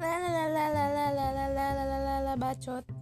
la la la la la la la la la la la la ba bacot